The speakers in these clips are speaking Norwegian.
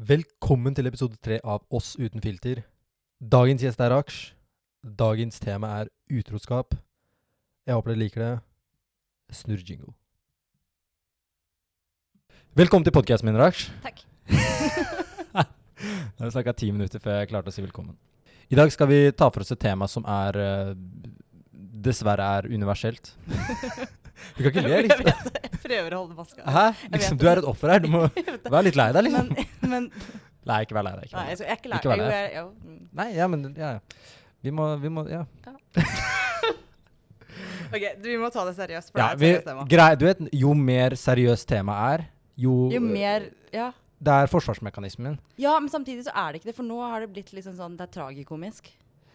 Velkommen til episode tre av Oss uten filter. Dagens gjest er Raksh. Dagens tema er utroskap. Jeg håper dere liker det. Snurr jingo. Velkommen til podkasten min, Raksh. Takk. Jeg har snakka ti minutter før jeg klarte å si velkommen. I dag skal vi ta for oss et tema som er eh, dessverre er universelt. Du kan ikke le, Jeg liksom. vet. Jeg prøver å holde maska. Hæ? Liksom, du er et offer her. Du må Jeg være litt lei deg, liksom. Men, men Nei, ikke vær lei deg. Nei, jeg er ikke lei. Jeg, mm. Nei, ja, men ja. ja. Vi må, vi må Ja. OK, vi må ta det seriøst. For ja det er et seriøst tema. grei, du vet, jo mer seriøst temaet er, jo, Jo mer Ja. Det er forsvarsmekanismen. ja, men samtidig så er det ikke det, for nå har det blitt liksom sånn Det er tragikomisk.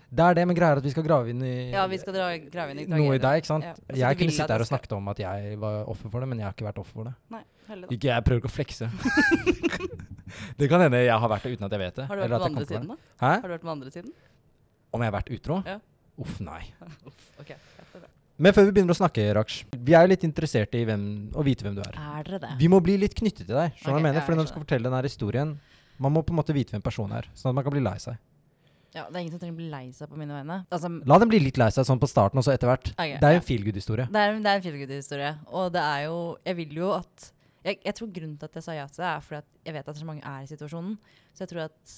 Det er det, men greia er at vi skal grave inn i Ja, vi skal dra, grave inn i noe i deg, ikke sant? Ja, så Jeg kunne sitte her og snakket om at jeg var offer for det, men jeg har ikke vært offer for det. Nei, heller da. Ikke, jeg prøver ikke å flekse. det kan hende jeg har vært det uten at jeg vet det. Har du vært eller på at jeg andre siden, da? det. Hæ? Har du vært på andre siden? Om jeg har vært utro? Ja. Uff, nei. Ok. Ja, det er bra. Men før vi begynner å snakke, Raksh, vi er jo litt interessert i hvem, å vite hvem du er. Er dere det? Vi må bli litt knyttet til deg. Skjønner du hva Ok, jeg mener? ja, Fordi når du skal fortelle denne historien, man må på en måte vite hvem personen er, sånn at man kan bli lei seg. Ja, det er ingen som trenger å bli lei seg på mine vegne. Altså, La dem bli litt lei seg sånn på starten, og så etter hvert. Okay, Det er jo ja. en feel good-historie. Det er, det er en feelgood-historie. Og det er jo Jeg vil jo at jeg, jeg tror grunnen til at jeg sa ja til det, er fordi at jeg vet at så mange er i situasjonen. Så jeg tror at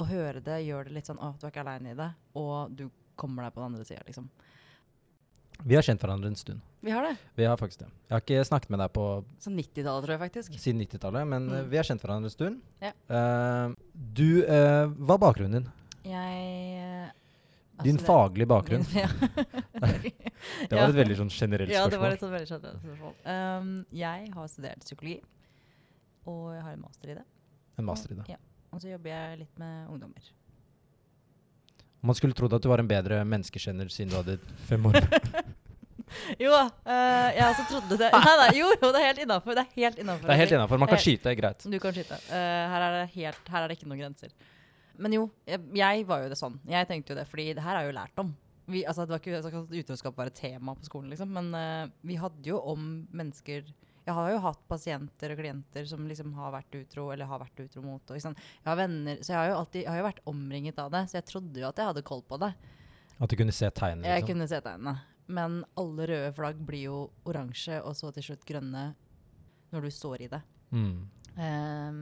å høre det gjør det litt sånn Å, du er ikke aleine i det. Og du kommer deg på den andre sida, liksom. Vi har kjent hverandre en stund. Vi har det. Vi har faktisk det. Jeg har ikke snakket med deg på Sånn 90-tallet, tror jeg faktisk. siden 90-tallet, men eh, Mm. vi har kjent hverandre en stund. Ja. Uh, du, uh, hva er bakgrunnen din? Jeg altså Din faglige bakgrunn. Ja. Det var et veldig sånn generelt Ja, det var et sånn veldig generelt spørsmål. Um, jeg har studert psykologi, og jeg har en master i det. En master i det. Ja. Og så jobber jeg litt med ungdommer. Man skulle trodd at du var en bedre menneskekjenner siden du hadde fem år. Jo da, Uh, jeg også trodde det. Nei, nei, jo, jo, det er helt innafor. Det er helt innafor. Det helt innafor. Man kan Eh, skyte, greit. Du kan skyte. Uh, her, er det helt, her er det ikke noen grenser. Men jo, jeg, jeg var jo det sånn. Jeg tenkte jo det, fordi det her er jo lært om. Vi, altså, det var ikke sånn at utroskap var et tema på skolen, liksom. Men uh, vi hadde jo om mennesker Jeg har jo hatt pasienter og klienter som liksom har vært utro, eller har vært utro mot. Og, liksom. Jeg har venner, så jeg har jo alltid jeg har jo vært omringet av det. Så jeg trodde jo at jeg hadde koll på det. At du kunne se tegnene. Jeg Liksom. kunne se tegnene. Men alle røde flagg blir jo oransje, og så til slutt grønne når du står i det. Mm. Ehm,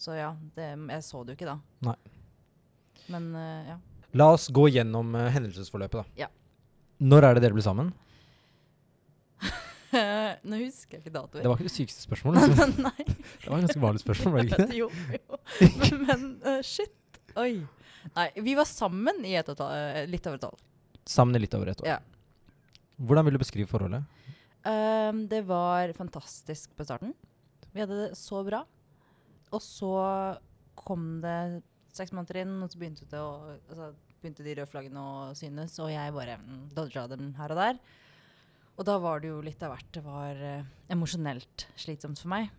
så ja, det, jeg så det jo ikke da. Nei. Men eh, ja. La oss gå gjennom eh, hendelsesforløpet, da. Ja. Når er det dere ble sammen? Nå husker jeg ikke datoer. Det var ikke det sykeste spørsmålet. Liksom. Nei. Det var et ganske vanlig spørsmål, var det ikke det? jo, jo. Men eh, shit. Oi. Nei, vi var sammen i et og et halvt- eh, litt over et år. Sammen i litt over et år. Ja. Hvordan vil du beskrive forholdet? Ehm, det var fantastisk på starten. Vi hadde det så bra. Og så kom det seks måneder inn, og så begynte, det å, altså, begynte de røde flaggene å synes, og jeg bare mm, dodga dem her og der. Og da var det jo litt av hvert. Det var uh, emosjonelt slitsomt for meg.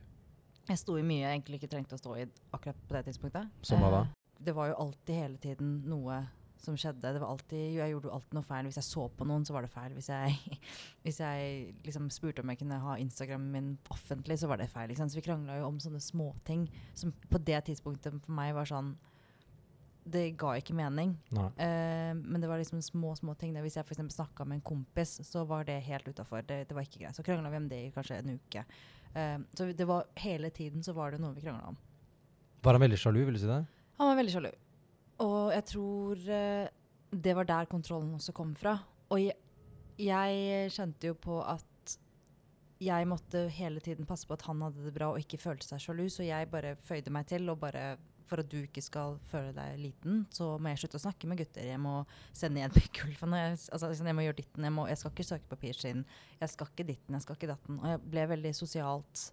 Jeg sto i mye jeg egentlig ikke trengte å stå i akkurat på det tidspunktet. Som hva da? Eh, det var jo alltid hele tiden noe som skjedde. Det var alltid, jeg gjorde jo alltid noe feil. Hvis jeg så på noen, så var det feil. Hvis jeg, hvis jeg liksom spurte om jeg kunne ha Instagramen min offentlig, så var det feil. liksom? Så vi krangla jo om sånne småting som på det tidspunktet for meg var sånn Det ga ikke mening. Eh, men det var liksom små små ting. Hvis jeg for snakka med en kompis, så var det helt utafor. Det, det var ikke greit. Så krangla vi om det i kanskje en uke. Uh, så det var hele tiden så var det noe vi krangla om. Var han veldig sjalu, vil du si det? Han var veldig sjalu. Jeg tror eh, det var der kontrollen også kom fra. Og jeg, jeg kjente jo på at jeg måtte hele tiden passe på at han hadde det bra og ikke følte seg sjalu, så jeg bare føyde meg til og bare for at du ikke skal føle deg liten, så må jeg slutte å snakke med gutter. Jeg må sende igjen pikkgulfen. Altså, jeg må gjøre ditten. Jeg, må, jeg skal ikke søke papirskinn. Jeg skal ikke ditten, jeg skal ikke datten. Og jeg ble veldig sosialt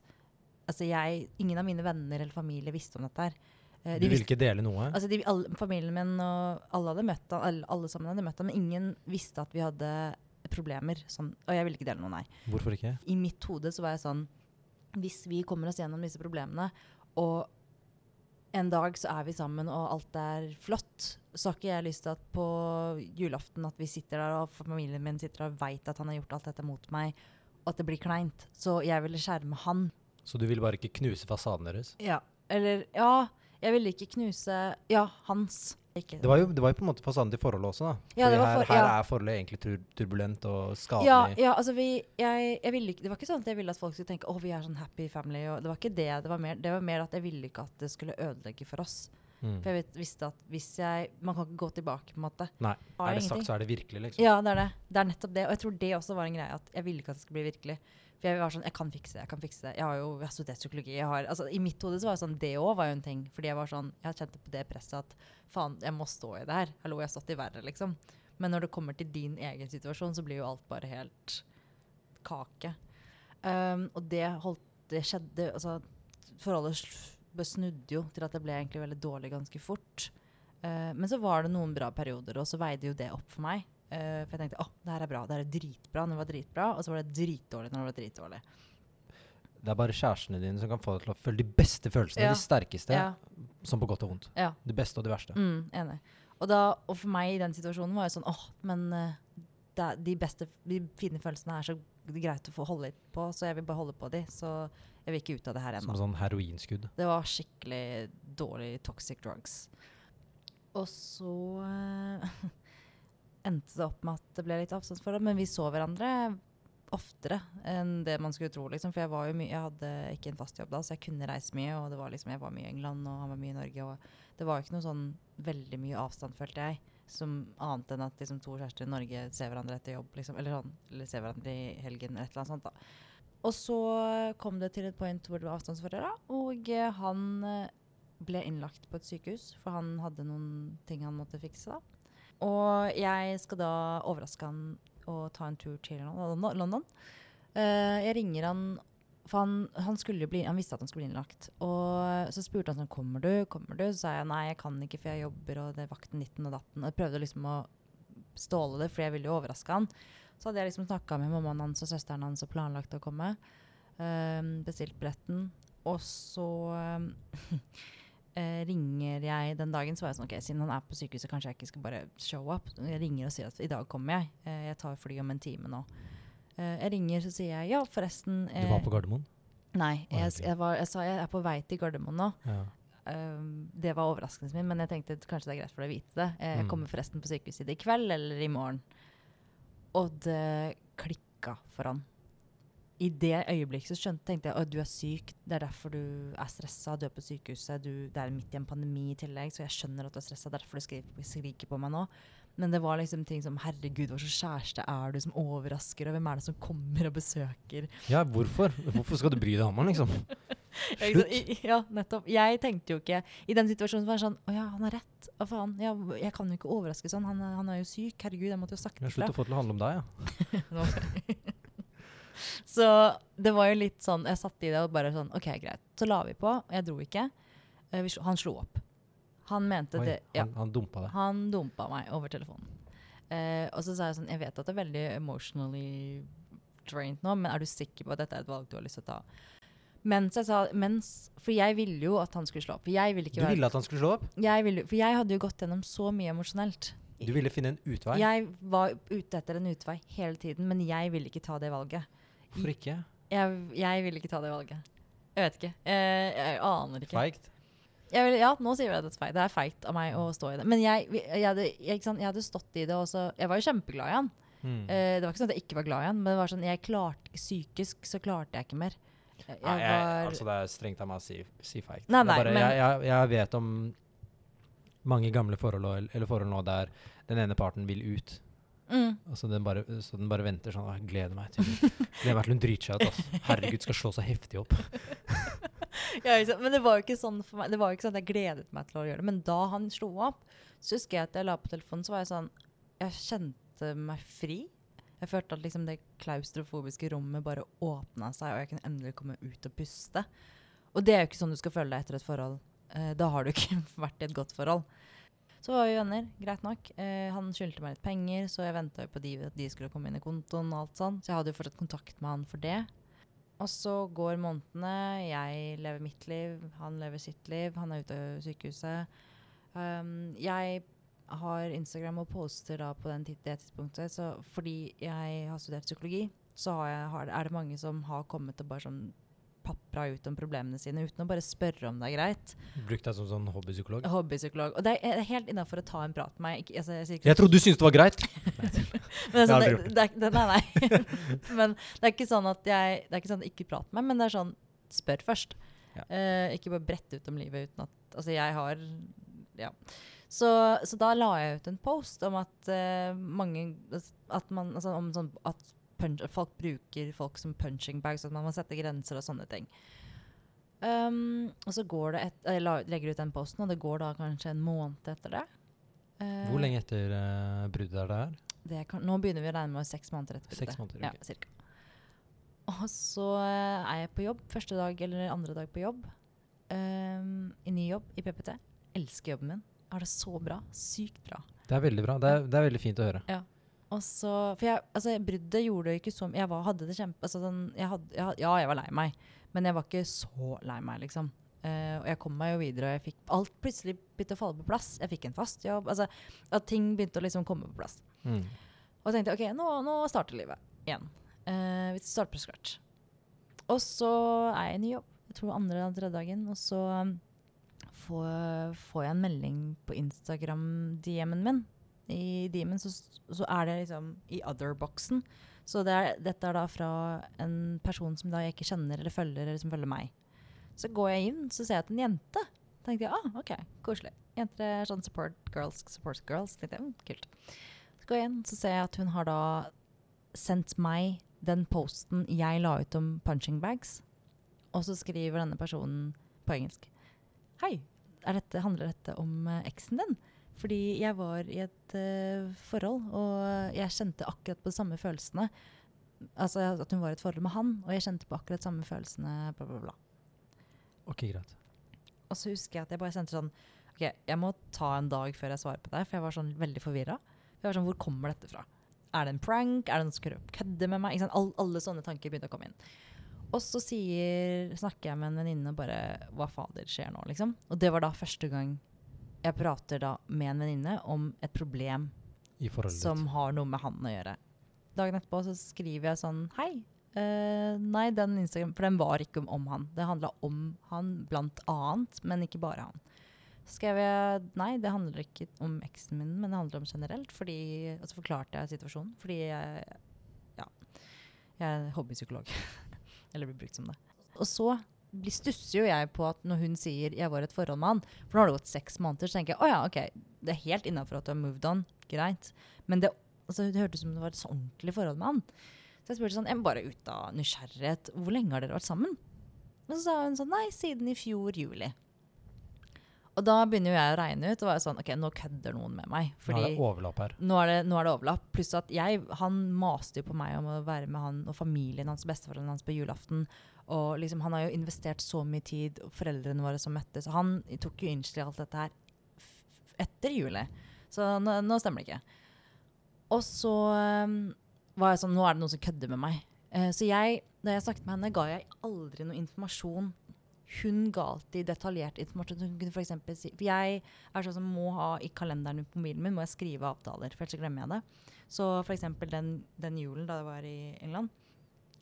Altså jeg, Ingen av mine venner eller familie visste om dette her. Eh, Du vil ikke dele noe? Altså de, alle, familien min og alle hadde møtt alle, alle sammen hadde møtt ham, men ingen visste at vi hadde problemer. Sånn, og jeg ville ikke dele noe, nei. Hvorfor ikke? I mitt hode så var jeg sånn Hvis vi kommer oss gjennom disse problemene, og en dag så er vi sammen og alt er flott, så har ikke jeg lyst til at på julaften at vi sitter der og familien min sitter der og veit at han har gjort alt dette mot meg, og at det blir kleint. Så jeg ville skjerme han. Så du ville bare ikke knuse fasaden deres? Ja. Eller ja, jeg ville ikke knuse Ja, hans. Ikke, Det var, jo, det var jo på en måte fasaden til forholdet også, da. Ja, for her, her ja. er forholdet egentlig tur turbulent og skadelig. ja, ja, altså vi jeg, jeg ville Det var ikke sånn at jeg ville at folk skulle tenke å, vi er sånn happy family. Og det var ikke det. Det var, mer, det var mer at jeg ville ikke at det skulle ødelegge for oss. Mm. For jeg vet, visste at hvis jeg Man kan ikke gå tilbake, på en måte. Nei. Er det ingenting. sagt, så er det virkelig, liksom. Ja, det er det. Det er nettopp det. Og jeg tror det også var en greie. At jeg ville ikke at det skulle bli virkelig. For jeg var sånn Jeg kan fikse det. Jeg kan fikse det. Jeg har jo jeg har studert psykologi. Har, altså, I mitt hode var det sånn Det òg en ting. Fordi jeg var sånn Jeg kjente på det presset at faen, jeg må stå i det her. Hallo, jeg har stått i verre, liksom. Men når det kommer til din egen situasjon, så blir jo alt bare helt kake. Um, og det holdt Det skjedde Altså, forholdet snudde jo til at det ble egentlig veldig dårlig ganske fort. Uh, men så var det noen bra perioder, og så veide jo det opp for meg. Eh, for jeg tenkte å, det her er bra, det her er dritbra når det var dritbra, og så var det dritdårlig når det var dritdårlig. Det er bare kjærestene dine som kan få deg til å føle de beste følelsene. Ja. De sterkeste. Ja, Som på godt og vondt. ja. Det beste og det verste. Mm, enig. Og, da, og for meg i den situasjonen var det sånn åh, men uh, de beste, de fine følelsene er så greit å få holde litt på, så jeg vil bare holde på de. Så jeg vil ikke ut av det her ennå. Som sånn heroinskudd. Det var skikkelig dårlig toxic drugs. Og så eh, endte det opp med at det ble litt avstandsforhold, men vi så hverandre oftere enn det man skulle tro. Liksom. For jeg, var jo jeg hadde ikke en fast jobb da, så jeg kunne reise mye. Og det var liksom, jeg var mye i England, og han var mye i Norge. Og det var jo ikke noe sånn veldig mye avstand, følte jeg. Som annet enn at liksom, to kjærester i Norge ser hverandre etter jobb. Liksom, eller, sånn, eller ser hverandre i helgen, eller et eller annet sånt. da. Og så kom det til et point hvor det var avstandsforhold, og eh, han eh, ble innlagt på et sykehus, for han hadde noen ting han måtte fikse. da. Og jeg skal da overraske han og ta en tur til London. Eh, jeg ringer han, for han, han, bli, han visste at han skulle bli innlagt. Og så spurte han sånn, kommer du, kommer du? Så sa jeg nei, jeg kan ikke, for jeg jobber, og det er vakten 19 og datten. Og jeg prøvde liksom å ståle det, for jeg ville jo overraske han. Så hadde jeg liksom snakka med mammaen hans og søsteren hans og planlagt å komme. Uh, bestilt billetten. Og så um, eh, ringer jeg den dagen, så var jeg sånn OK, siden han er på sykehuset, kanskje jeg ikke skal bare show up. Jeg ringer og sier at i dag kommer jeg. Eh, jeg tar fly om en time nå. Eh, jeg ringer, så sier jeg ja, forresten Du var eh, på Gardermoen? Nei, jeg, jeg, var, jeg sa jeg er på vei til Gardermoen nå. Ja. Um, det var overraskelsen min, men jeg tenkte kanskje det er greit for deg å vite det. Eh, Jeg Mm. kommer forresten på sykehuset i kveld eller i morgen. Og det klikka for han. I det øyeblikket så skjønte, tenkte jeg at du er syk, det er derfor du er stressa, du er på sykehuset, du, det er midt i en pandemi i tillegg, så jeg skjønner at du er stressa, derfor du skriker, skriker på meg nå. Men det var liksom ting som herregud, hva slags kjæreste er du som overrasker, og hvem er det som kommer og besøker? ja, hvorfor? Hvorfor skal du bry deg om han, liksom? I- Ja, nettopp. Jeg tenkte jo ikke I den situasjonen var det sånn Å ja, han har rett. Å faen? Ja, jeg kan jo ikke overraske sånn. Han, han er jo syk. Herregud, jeg måtte jo sagt det. Slutt å få det til å handle om deg, ja. Så det var jo litt sånn Jeg satt i det og bare sånn OK, greit. Så la vi på. Jeg dro ikke. Eh, slo, han slo opp. Han mente Oi, det Ja. han, han dumpa deg. Han dumpa meg over telefonen. Eh, og så sa jeg sånn Jeg vet at det er veldig emotionally drained nå, men er du sikker på at dette er et valg du har lyst til å ta? Mens jeg sa mens, For jeg ville jo at han skulle slå opp. Jeg ville Du ikke være ville at han skulle slå opp? jeg ville, For jeg hadde jo gått gjennom så mye emosjonelt. Du ville finne en utvei? Jeg var ute etter en utvei hele tiden, men jeg ville ikke ta det valget. Hvorfor ikke? Jeg, jeg vil ikke ta det valget. Jeg vet ikke. Jeg, jeg aner ikke. Feigt? Vil, ja, nå sier vi at det er feigt. Det er feigt av meg å stå i det. Men jeg, jeg, hadde, jeg, jeg hadde stått i det, og så Jeg var jo kjempeglad i han. Mm. Uh, det var ikke sånn at jeg ikke var glad i han, men det var sånn, jeg klarte, psykisk så klarte jeg ikke mer. Jeg, Nei, jeg, altså det er strengt av meg å si, si feigt. Nei, nei, bare, men- jeg, jeg, jeg vet om mange gamle forhold, eller forhold nå der den ene parten vil ut. Mm, Altså den bare, så den bare venter sånn Jeg gleder meg til Gleder meg til hun driter seg ut. Altså. Herregud, skal slå seg heftig opp. ja, men det var jo ikke sånn for meg. Det var jo ikke sånn at jeg gledet meg til å gjøre det. Men da han slo opp, så husker jeg at jeg la på telefonen, så var jeg sånn Jeg kjente meg fri. Jeg følte at liksom det klaustrofobiske rommet bare åpna seg, og jeg kunne endelig komme ut og puste. Og det er jo ikke sånn du skal føle deg etter et forhold. Eh, da har du ikke vært i et godt forhold. Så var vi venner, greit nok. Eh, han skyldte meg litt penger, så jeg venta på de, at de skulle komme inn i kontoen. og alt sånt. Så jeg hadde jo fortsatt kontakt med han for det. Og så går månedene, jeg lever mitt liv, han lever sitt liv, han er ute av sykehuset. Um, jeg har Instagram og poster da på det tidspunktet, så fordi jeg har studert psykologi, så har jeg, har, er det mange som har kommet og bare sånn papra ut om problemene sine uten å bare spørre om det er greit. Brukt deg som sånn hobbypsykolog? Hobbypsykolog. Og det er, helt innafor å ta en prat med meg. Ikke, altså, jeg, Jeg trodde du syntes det var greit! Men det Jeg sånn, aldri det, det, det, nei, nei. men det er ikke sånn at jeg Det er ikke sånn ikke prat med meg, men det er sånn spør først. Ja. Uh, ikke bare brette ut om livet uten at Altså, jeg har Ja. Så, så da la jeg ut en post om at uh, mange At man Altså om sånn at punch, folk bruker folk som punching bags, at man må sette grenser og sånne ting. Um, og så går det et, Jeg legger ut den posten, og det går da kanskje en måned etter det. Uh, Hvor lenge etter uh, bruddet er det her? det kan, nå begynner vi å regne med seks måneder etter Seks bruddet. okay. Ja, cirka. Og så eh, er jeg på jobb første dag eller andre dag på jobb. Um, I ny jobb i PPT. Elsker jobben min. Har det så bra. Sykt bra. Det er veldig bra. Det er, det er veldig fint å høre. Og så, for jeg, altså, Bruddet gjorde det ikke så Jeg var, hadde det kjempe altså, sånn, jeg hadde, jeg, Ja, jeg var lei meg, men jeg var ikke så lei meg, liksom. Uh, og jeg kom meg jo videre, og jeg fikk alt plutselig begynte å falle på plass. Jeg fikk en fast jobb. altså At ting begynte å liksom komme på plass. Mm. Og jeg tenkte ok, nå, nå starter livet igjen. Uh, vi starter på scratch. Og så er jeg i ny jobb, jeg tror andre eller tredje dagen. Og så um, får, får jeg en melding på Instagram-DM-en min. I DM-en så, så er det liksom i other-boksen. Så det er, dette er da fra en person som da jeg ikke kjenner eller følger, eller som følger meg. Så går jeg inn, så ser jeg at en jente. tenkte jeg, ah, ok, koselig. Jenter er sånn support girls, support girls. tenkte jeg, mm, kult. Så går jeg inn, så ser jeg at hun har da sendt meg den posten jeg la ut om punching bags. Og så skriver denne personen på engelsk. Hei, dette, handler dette om eh, eksen din? Fordi jeg var i et uh, forhold, og jeg kjente akkurat på de samme følelsene. Altså at hun var i et forhold med han, og jeg kjente på akkurat samme følelsene, bla, bla, bla. Ok, greit. Og så husker jeg at jeg bare sendte sånn Ok, jeg må ta en dag før jeg svarer på deg, for jeg var sånn veldig forvirra. Sånn, Hvor kommer dette fra? Er det en prank? Er det noen som kødder med meg? All, alle sånne tanker begynte å komme inn. Og så sier, snakker jeg med en venninne og bare Hva fader skjer nå, liksom? Og det var da første gang jeg prater da med en venninne om et problem I som har noe med han å gjøre. Dagen etterpå så skriver jeg sånn Hei. Uh, nei, den Instagram For den var ikke om, om han. Det handla om han blant annet, men ikke bare han. Så skrev jeg nei, det handler ikke om eksen min, men det handler om generelt. Fordi, og så forklarte jeg situasjonen. Fordi jeg Ja. Jeg er hobbypsykolog. Eller blir brukt som det. Og så stusser jo jeg på at når hun sier 'jeg var i et forhold med han', for nå har det gått seks måneder, så tenker jeg å ja, ok, det er helt innafor at du har moved on. Greit. Men det, altså, det hørtes ut som det var et så ordentlig forhold med han. Så jeg spurte sånn, jeg bare ut av nysgjerrighet, hvor lenge har dere vært sammen? Og så sa hun sånn, nei, siden i fjor juli. Og da begynner jo jeg å regne ut, og var sånn, ok, nå kødder noen med meg. Nå er det overlapp her. nå er det, nå er det overlapp. Pluss at jeg, han maste jo på meg om å være med han og familien hans, besteforeldrene hans på julaften. Og liksom, han har jo investert så mye tid, og foreldrene våre som møttes. Han tok jo inch til alt dette her etter juli. Så nå, nå stemmer det ikke. Og så um, var jeg sånn, nå er det noen som kødder med meg. Uh, så jeg, da jeg snakket med henne, ga jeg aldri noe informasjon. Hun ga alltid detaljert informasjon. Hun kunne for, si, for jeg er sånn som må ha i kalenderen på mobilen min må jeg skrive avtaler, for ellers glemmer jeg det. Så eksempel den, den julen da jeg var i England,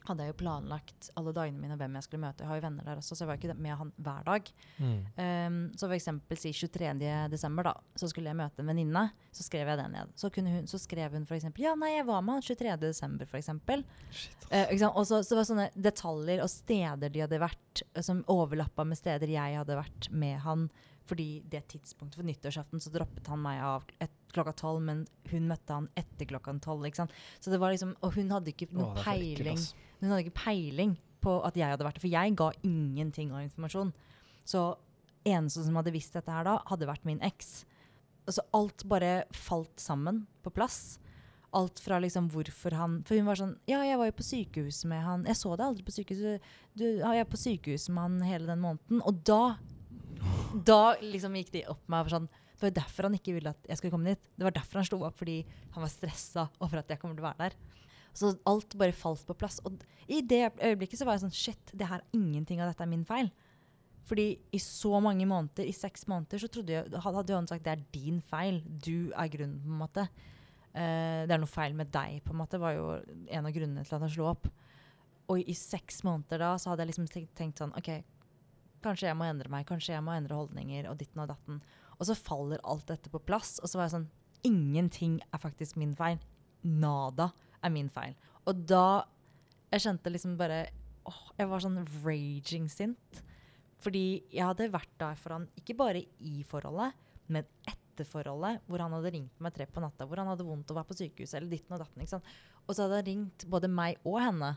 hadde jeg jo planlagt alle dagene mine hvem jeg skulle møte. Jeg har jo venner der også, så jeg var ikke med han hver dag. Mm. Um, så eksempel si 23. desember, da, så skulle jeg møte en venninne. Så skrev jeg det ned. Så, hun, så skrev hun eksempel Ja, nei, jeg var med han 23. desember, eksempel. Shit, Eh? Og så, så det sånne detaljer og steder de hadde vært, eh, som overlappa med steder jeg hadde vært med han. Fordi det tidspunktet for nyttårsaften så droppet han meg av et, klokka tolv, men hun møtte han etter klokka tolv. Så det var liksom, Og hun hadde ikke noe er ekkelt, ass. hun hadde ikke peiling på at jeg hadde vært der, for jeg ga ingenting av informasjon. Så eneste som hadde visst dette her da, hadde vært min eks. Altså alt bare falt sammen på plass. Alt fra liksom hvorfor han For hun var sånn Ja, jeg var jo på sykehuset med han. Jeg så deg aldri på sykehuset. Du, ja, jeg er på sykehuset med han hele den måneden. Og da Da liksom gikk de opp meg sånn Det var derfor han ikke ville at jeg skulle komme dit. Det var derfor han slo opp, fordi han var stressa over at jeg kommer til å være der. Så alt bare falt på plass. Og i det øyeblikket så var jeg sånn Shit, det her, ingenting av dette er min feil. Fordi i så mange måneder, i seks måneder, så jeg, hadde han sagt det er din feil. Du er grunnen, på en måte. Uh, det er noe feil med deg, på en måte, var jo en av grunnene til at han slo opp. Og i seks måneder da så hadde jeg liksom tenkt, tenkt sånn OK, kanskje jeg må endre meg, kanskje jeg må endre holdninger og ditten og datten. Og så faller alt dette på plass, og så var jeg sånn Ingenting er faktisk min feil. Nada er min feil. Og da Jeg kjente liksom bare åh, Jeg var sånn raging sint. Fordi jeg hadde vært der for han, ikke bare i forholdet, men etter forholdet, hvor han hadde ringt meg tre på natta, hvor han hadde vondt og var på sykehuset, eller ditten og datten. ikke sant? Og så hadde han ringt både meg og henne.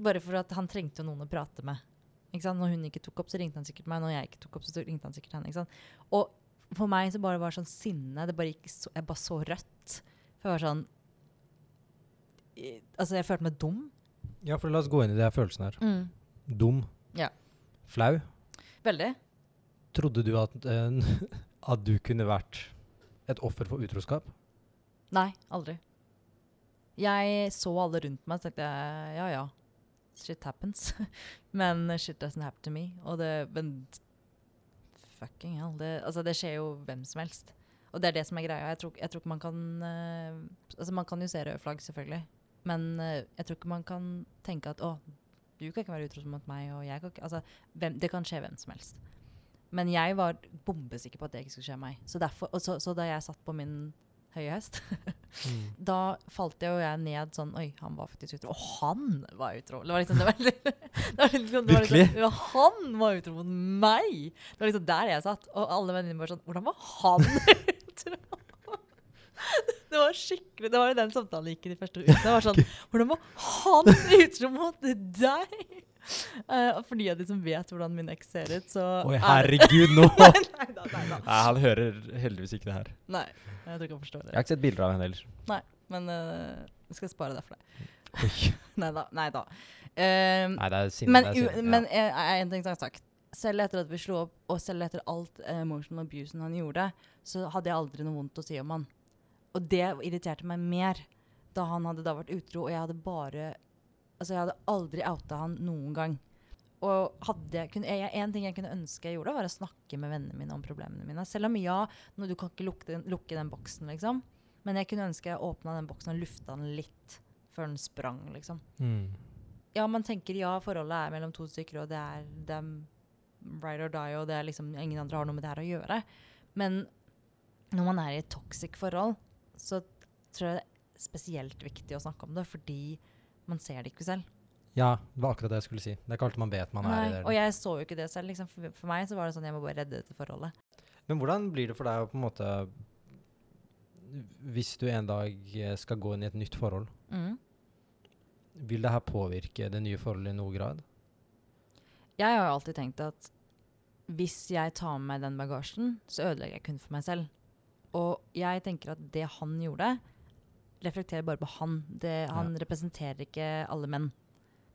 Bare for at han trengte noen å prate med. Ikke sant? Når hun ikke tok opp, så ringte han sikkert meg. Når jeg ikke tok opp, så ringte han sikkert henne. ikke sant? Og for meg så bare var det sånn sinne. Det bare gikk så, jeg bare så rødt. For jeg var sånn Altså, jeg følte meg dum. Ja, for la oss gå inn i de her følelsene her. Dum. Ja. Flau. Veldig. Trodde du at, uh, at du kunne vært et offer for utroskap? Nei, aldri. Jeg så alle rundt meg og tenkte jeg, ja ja, shit happens. men shit doesn't happen to me. Og det, men fucking hell, det, altså det skjer jo hvem som helst. Og det er det som er greia. Jeg tror, jeg tror ikke man kan uh, Altså man kan jo se røde flagg, selvfølgelig. Men eh, jeg tror ikke man kan tenke at å, du kan ikke være utro mot meg, og jeg kan ikke Altså, hvem, det kan skje hvem som helst. Men jeg var bombesikker på at det ikke skulle skje meg. Så, derfor, og så, så da jeg satt på min høye hest, da falt jeg jo jeg ned sånn Oi, han var faktisk utro. Og han var utro! Det var liksom, det var, det var liksom, det var liksom ja, Han var utro mot meg! Det var liksom der jeg satt. Og alle venninnene var sånn Hvordan var han utro? Det var skikkelig Det var jo den samtalen gikk i de første ukene. Det var sånn Hvordan var han utro mot deg? Eh, og for de av de som vet hvordan min eks ser ut, så Oi, er herregud, nå! nei, nei, da, nei, da. Nei, han hører heldigvis ikke det her. nei, jeg tror ikke han forstår det. Jeg har ikke sett bilder av henne heller. Men uh, jeg skal spare det for deg. Nei da. Nei da. Um, Nei, det er sinne. men det er men eh, en ting som er sagt. Selv etter at vi slo opp, og selv etter alt eh, emotional abusen han gjorde, så hadde jeg aldri noe vondt å si om han. Og det irriterte meg mer da han hadde da vært utro, og jeg hadde bare Altså, jeg hadde aldri outa han noen gang. Og hadde kunne, jeg, En ting jeg kunne ønske jeg gjorde, var å snakke med vennene mine om problemene mine. Selv om ja, du kan ikke lukke den, lukke den boksen, liksom. Men jeg kunne ønske jeg åpna den boksen og lufta den litt før den sprang, liksom Mm. ja, man tenker ja, forholdet er mellom to stykker, og det er dem right or die, og det er liksom ingen andre har noe med det her å gjøre. Men når man er i et toxic forhold, så tror jeg det er spesielt viktig å snakke om det, fordi man ser det ikke selv. Ja, det var akkurat det jeg skulle si. Det er ikke alltid man vet man er i det. og jeg så jo ikke det selv. Liksom. For, for meg så var det sånn jeg må bare redde dette forholdet. Men hvordan blir det for deg å på en måte Hvis du en dag eh, skal gå inn i et nytt forhold, Mm. vil det her påvirke det nye forholdet i noen grad? Jeg har jo alltid tenkt at hvis jeg tar med meg den bagasjen, så ødelegger jeg kun for meg selv. Og jeg tenker at det han gjorde, reflekterer bare på han. Det, han representerer ikke alle menn.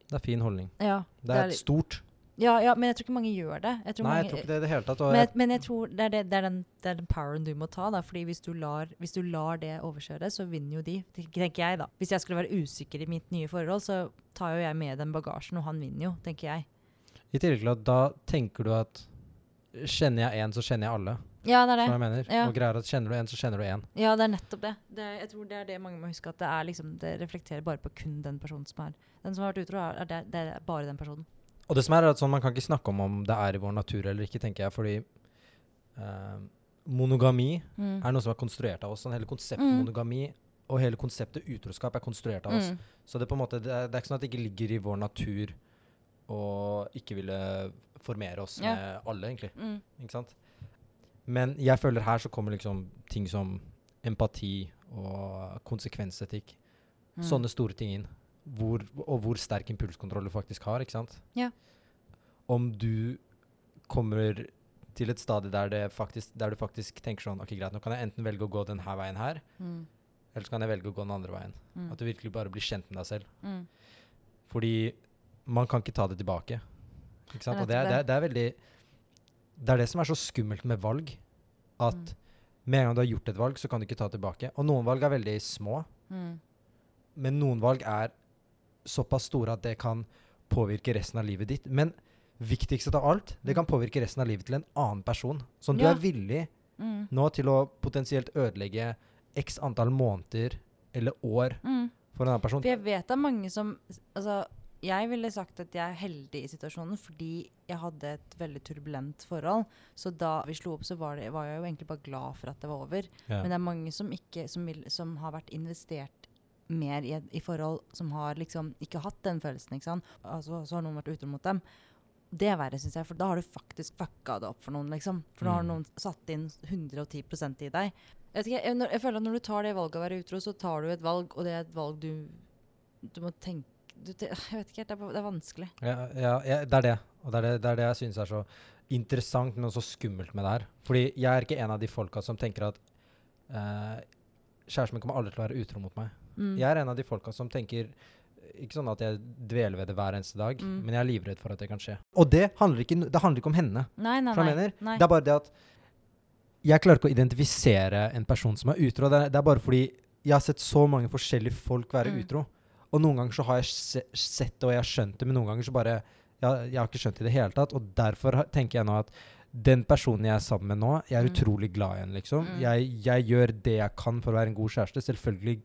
Det er fin holdning. Ja, Det er litt- et stort ja, ja, men jeg tror ikke mange gjør det. Jeg tror Nei, mange, jeg tror ikke det i det hele tatt. Men, jeg, men jeg tror det er, det, det, er den, det er den poweren du må ta. Da, fordi hvis du, lar, hvis du lar det overkjøre, så vinner jo de. tenk- Tenker jeg da. Hvis jeg skulle være usikker i mitt nye forhold, så tar jo jeg med den bagasjen, og han vinner jo, tenker jeg. I tillegg til at da tenker du at Kjenner jeg én, så kjenner jeg alle. Ja, det er det. Som jeg mener. Ja. Og greier at kjenner du én, så kjenner du én. Ja, det er nettopp det. det jeg tror det er det mange må huske, at det, er liksom, det reflekterer bare på kun den personen som er Den som har vært utro, er, det, det er bare den personen. Og det som er, er at sånn, man kan ikke snakke om om det er i vår natur eller ikke, tenker jeg, fordi uh, monogami er noe som er konstruert av oss. Sånn, hele konseptet Mm. monogami og hele konseptet utroskap er konstruert av oss. Mm. Så det, på en måte, det, er, det er ikke sånn at det ikke ligger i vår natur å ikke ville formere oss Ja. med alle, egentlig. Mm. Ikke sant? Men jeg føler her så kommer liksom ting som empati og konsekvensetikk. Mm. Sånne store ting inn. Hvor, og hvor sterk impulskontroll du faktisk har, ikke sant? Ja. Om du kommer til et stadie der, det faktisk, der du faktisk tenker sånn Ok, greit, nå kan jeg enten velge å gå denne veien her, Mm. eller så kan jeg velge å gå den andre veien. Mm. At du virkelig bare blir kjent med deg selv. Mm. Fordi man kan ikke ta det tilbake. Ikke sant? Og det er, det, er, det er veldig Det er det som er så skummelt med valg. At Mm. med en gang du har gjort et valg, så kan du ikke ta tilbake. Og noen valg er veldig små, Mm. men noen valg er såpass store at det kan påvirke resten av livet ditt. Men viktigst av alt, det kan påvirke resten av livet til en annen person. Som du er villig Mm. nå til å potensielt ødelegge x antall måneder eller år Mm. for en annen person. For jeg vet det er mange som Altså, jeg ville sagt at jeg er heldig i situasjonen fordi jeg hadde et veldig turbulent forhold. Så da vi slo opp, så var, det, var jeg jo egentlig bare glad for at det var over. Ja. Men det er mange som, ikke, som, vil, som har vært investert mer i, i forhold som har liksom ikke hatt den følelsen. ikke sant? Altså, så har noen vært utro mot dem. Det er verre, syns jeg, for da har du faktisk fucka det opp for noen. liksom. For da har Mm. noen satt inn 110 i deg. Jeg, ikke, jeg, jeg føler at når du tar det valget å være utro, så tar du et valg, og det er et valg du, du må tenke du, Jeg vet ikke helt, det er, det er vanskelig. Ja, ja, ja, det er det. Og det er det, det, er det jeg syns er så interessant, men også skummelt med det her. Fordi jeg er ikke en av de folka som tenker at eh, kjæresten min kommer aldri til å være utro mot meg. Mm. Jeg er en av de folka som tenker Ikke sånn at jeg dveler ved det hver eneste dag, Mm. men jeg er livredd for at det kan skje. Og det handler ikke, det handler ikke om henne. Nei, nei, nei. nei. Det er bare det at jeg klarer ikke å identifisere en person som er utro. Det er, det er bare fordi jeg har sett så mange forskjellige folk være Mm. utro. Og noen ganger så har jeg se, sett det og jeg har skjønt det, men noen ganger så bare jeg, jeg har ikke skjønt det i det hele tatt. Og derfor tenker jeg nå at den personen jeg er sammen med nå, jeg er Mm. utrolig glad i henne, liksom. Mm. Jeg, jeg gjør det jeg kan for å være en god kjæreste. Selvfølgelig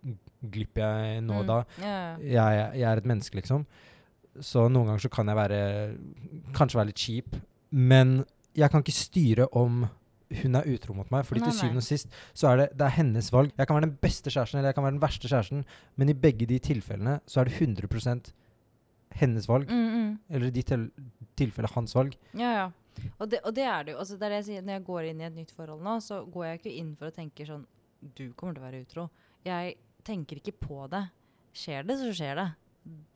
glipper jeg nå Mm. da. Ja, ja. Jeg, jeg er et menneske, liksom. Så noen ganger så kan jeg være Kanskje være litt kjip. Men jeg kan ikke styre om hun er utro mot meg. Fordi Nei, til syvende og sist så er det, det er hennes valg. Jeg kan være den beste kjæresten eller jeg kan være den verste kjæresten, men i begge de tilfellene så er det 100 hennes valg. Mm, mm. Eller i de til, tilfellet hans valg. Ja, ja. Og det, og det er det jo. Altså, det er det jeg sier. Når jeg går inn i et nytt forhold nå, så går jeg ikke inn for å tenke sånn Du kommer til å være utro. Jeg tenker ikke på det. Skjer det, så skjer det.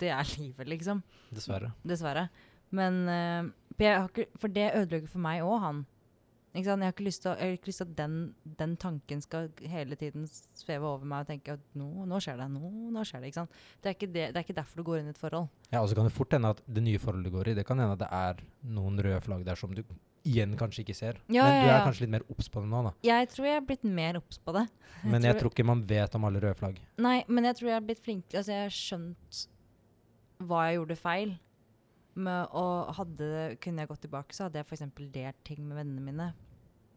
Det er livet, liksom. Dessverre. Dessverre. Men uh, for ikke, For det ødelegger for meg òg, han. Jeg har ikke lyst til jeg har at den, den tanken skal hele tiden sveve over meg og tenke at nå, nå skjer det. Nå, nå skjer det. Ikke sant? Det er ikke, det, det er ikke derfor du går inn i et forhold. Ja, Og så kan det fort hende at det nye forholdet du går i, det kan hende at det er noen røde flagg der som du igjen kanskje ikke ser. Ja, men du er kanskje litt mer obs på det nå, da. Jeg tror jeg er blitt mer obs på det. Men jeg tror ikke man vet om alle røde flagg. Nei, men jeg tror jeg er blitt flink Altså, jeg har skjønt hva jeg gjorde feil. Med, og hadde, kunne jeg gått tilbake, så hadde jeg f.eks. delt ting med vennene mine.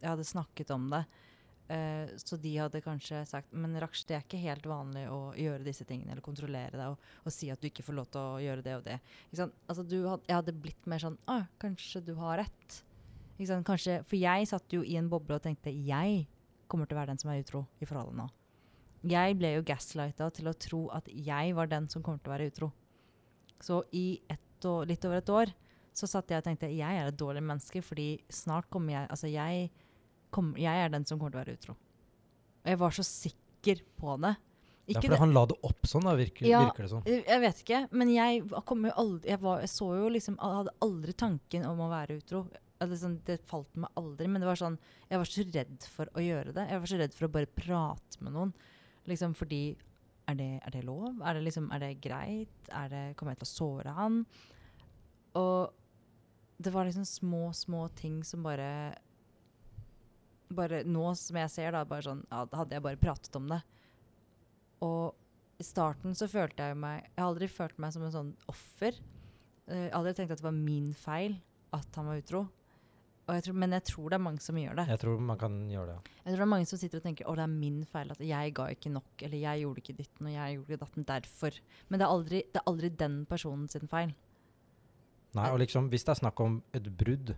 Jeg hadde snakket om det. Uh, så de hadde kanskje sagt Men Raksh, det er ikke helt vanlig å gjøre disse tingene, eller kontrollere deg og, og si at du ikke får lov til å gjøre det og det. Altså, had, jeg hadde blitt mer sånn ah, kanskje du har rett. Kanskje, for jeg satt jo i en boble og tenkte jeg kommer til å være den som er utro i forholdet nå. Jeg ble jo gaslighta til å tro at jeg var den som kommer til å være utro. Så i år, litt over et år så satt jeg og tenkte jeg er et dårlig menneske, fordi snart kommer jeg Altså, jeg, kom, jeg er den som kommer til å være utro. Og jeg var så sikker på det. Ja, Ikke for det- han la det opp sånn, da, virker, Ja. virker det som. jeg jeg vet ikke, men jeg aldri Jeg, var, jeg så jo liksom Jeg hadde aldri tanken om å være utro. Sånn, det falt meg aldri, men det var sånn Jeg var så redd for å gjøre det. Jeg var så redd for å bare prate med noen. Liksom fordi Er det, er det lov? Er det, liksom, er det greit? Er det, kommer jeg til å såre han? Og det var liksom små, små ting som bare bare nå som jeg ser, da, bare sånn, ja, hadde jeg bare pratet om det. Og i starten så følte jeg meg Jeg har aldri følt meg som en sånn offer. Eh, Jeg har aldri tenkt at det var min feil at han var utro. Jeg tror, men jeg tror det er mange som gjør det. Jeg tror man kan gjøre det. ja. Jeg tror det er mange som sitter og tenker å det er min feil at jeg ga ikke nok, eller jeg gjorde ikke ditten og jeg gjorde ikke datten derfor. Men det er aldri, det er aldri den personen sin feil. Nei, og liksom, hvis det er snakk om et brudd,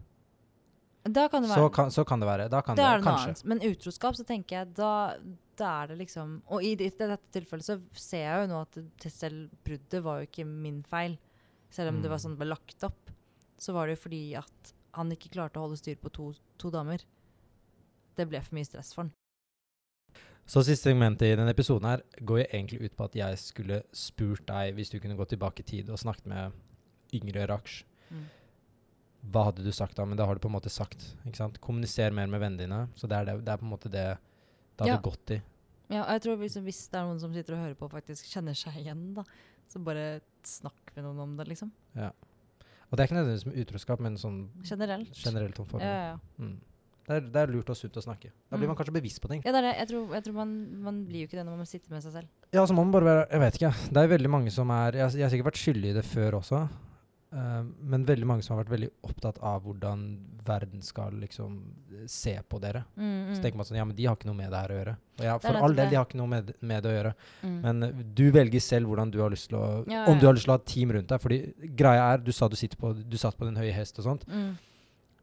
Da kan det være så kan, så kan det være. Da kan det det, er det kanskje. annet. Men utroskap, så tenker jeg da, da er det liksom Og i det- dette tilfellet så ser jeg jo nå at det, selv bruddet var jo ikke min feil. Selv om det var Mm. sånn det ble lagt opp, så var det jo fordi at han ikke klarte å holde styr på to, to damer. Det ble for mye stress for han. Så siste segmentet i denne episoden her går jo egentlig ut på at jeg skulle spurt deg hvis du kunne gå tilbake i tid og snakket med yngre Raksh. Mm. Hva hadde du sagt da? Men da har du på en måte sagt. ikke sant? Kommuniser mer med vennene dine. Så det er, det, det er på en måte det det hadde Ja. gått i. Ja, og jeg tror hvis, hvis det er noen som sitter og hører på og faktisk kjenner seg igjen, da, så bare snakk med noen om det, liksom. Ja. Og det er ikke nødvendigvis med utroskap, men sånn Generelt. generelt om Ja, forhold. ja, ja. Mm. Det, er, det er lurt og sunt å snakke. Da blir Mm. man kanskje bevisst på ting. ja det er det. Jeg tror, jeg tror man, man blir jo ikke det når man sitter med seg selv. Ja, så må man bare være Jeg vet ikke. Det er veldig mange som er Jeg, jeg har sikkert vært skyldig i det før også. Eh, men veldig mange som har vært veldig opptatt av hvordan verden skal liksom eh, se på dere. Mm, Så mm, tenker man sånn Ja, men de har ikke noe med det her å gjøre. Og ja, for all del, de har ikke noe med, med det å gjøre. mm. Men uh, du velger selv hvordan du har lyst til å Ja, Om du har lyst til å ha et team rundt deg. Fordi greia er, du sa du, på, du satt på din høye hest og sånt. mm.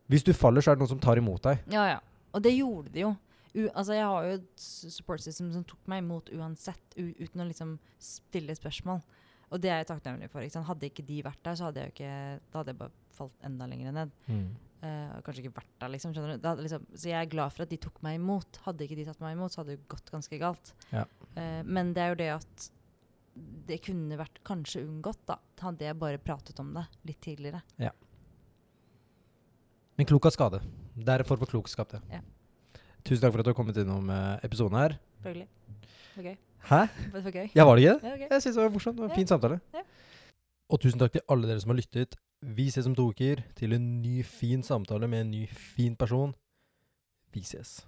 Hvis du faller, så er det noen som tar imot deg. Ja, ja. Og det gjorde de jo. U altså, jeg har jo et support system som tok meg imot uansett, uten å liksom stille spørsmål. Og det er jeg takknemlig for. Ikke? Hadde ikke de vært der, så hadde jeg ikke Da hadde jeg bare falt enda lenger ned. Mm. og kanskje ikke vært der, liksom. Liksom, så jeg er glad for at de tok meg imot. Hadde ikke de tatt meg imot, så hadde det gått ganske galt. Ja. Uh, men det er jo det at det kunne vært kanskje unngått, da. Hadde jeg bare pratet om det litt tidligere. Men klok av skade. Er form for klokskap, det. Ja. Tusen takk for at du har kommet innom eh, episoden her. Følgelig. Det var gøy. Hæ? Det var gøy. Ja, var det ikke det? Ja, ok. Jeg syns det var morsomt. Det var en fin samtale. Ja. Og tusen takk til alle dere som har lyttet. Vi ses om to uker til en ny, fin samtale med en ny, fin person. Vi ses.